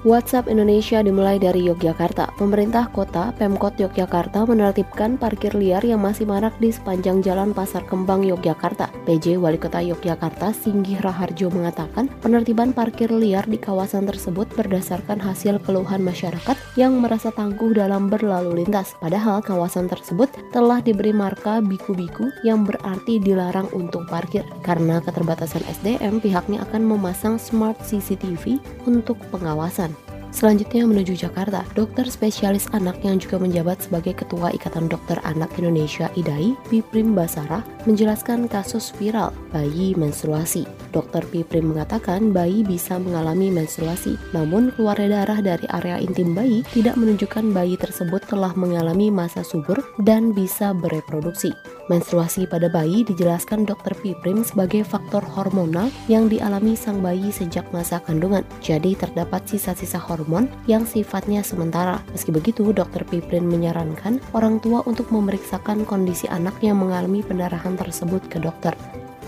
WhatsApp Indonesia dimulai dari Yogyakarta. Pemerintah kota Pemkot Yogyakarta menertibkan parkir liar yang masih marak di sepanjang Jalan Pasar Kembang Yogyakarta. PJ Wali Kota Yogyakarta Singgih Raharjo mengatakan penertiban parkir liar di kawasan tersebut berdasarkan hasil keluhan masyarakat yang merasa tangguh dalam berlalu lintas. Padahal kawasan tersebut telah diberi marka biku-biku yang berarti dilarang untuk parkir. Karena keterbatasan SDM, pihaknya akan memasang smart CCTV untuk pengawasan. Selanjutnya menuju Jakarta, dokter spesialis anak yang juga menjabat sebagai Ketua Ikatan Dokter Anak Indonesia IDAI, Piprim Basara, menjelaskan kasus viral bayi menstruasi. Dokter Piprim mengatakan bayi bisa mengalami menstruasi, namun keluar darah dari area intim bayi tidak menunjukkan bayi tersebut telah mengalami masa subur dan bisa bereproduksi. Menstruasi pada bayi dijelaskan dokter Piprim sebagai faktor hormonal yang dialami sang bayi sejak masa kandungan. Jadi terdapat sisa-sisa hormon yang sifatnya sementara. Meski begitu, dokter Piprim menyarankan orang tua untuk memeriksakan kondisi anak yang mengalami pendarahan tersebut ke dokter.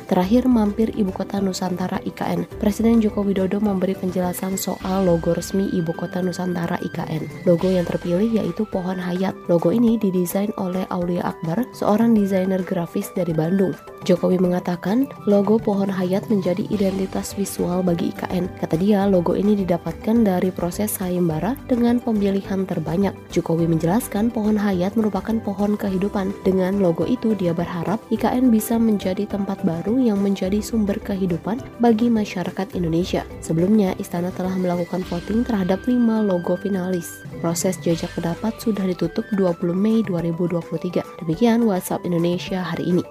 Terakhir mampir Ibu Kota Nusantara IKN. Presiden Joko Widodo memberi penjelasan soal logo resmi Ibu Kota Nusantara IKN. Logo yang terpilih yaitu pohon hayat. Logo ini didesain oleh Aulia Akbar, seorang desainer grafis dari Bandung. Jokowi mengatakan logo pohon hayat menjadi identitas visual bagi IKN. Kata dia, logo ini didapatkan dari proses sayembara dengan pemilihan terbanyak. Jokowi menjelaskan pohon hayat merupakan pohon kehidupan. Dengan logo itu, dia berharap IKN bisa menjadi tempat baru yang menjadi sumber kehidupan bagi masyarakat Indonesia. Sebelumnya, Istana telah melakukan voting terhadap 5 logo finalis. Proses jajak pendapat sudah ditutup 20 Mei 2023. Demikian WhatsApp Indonesia hari ini.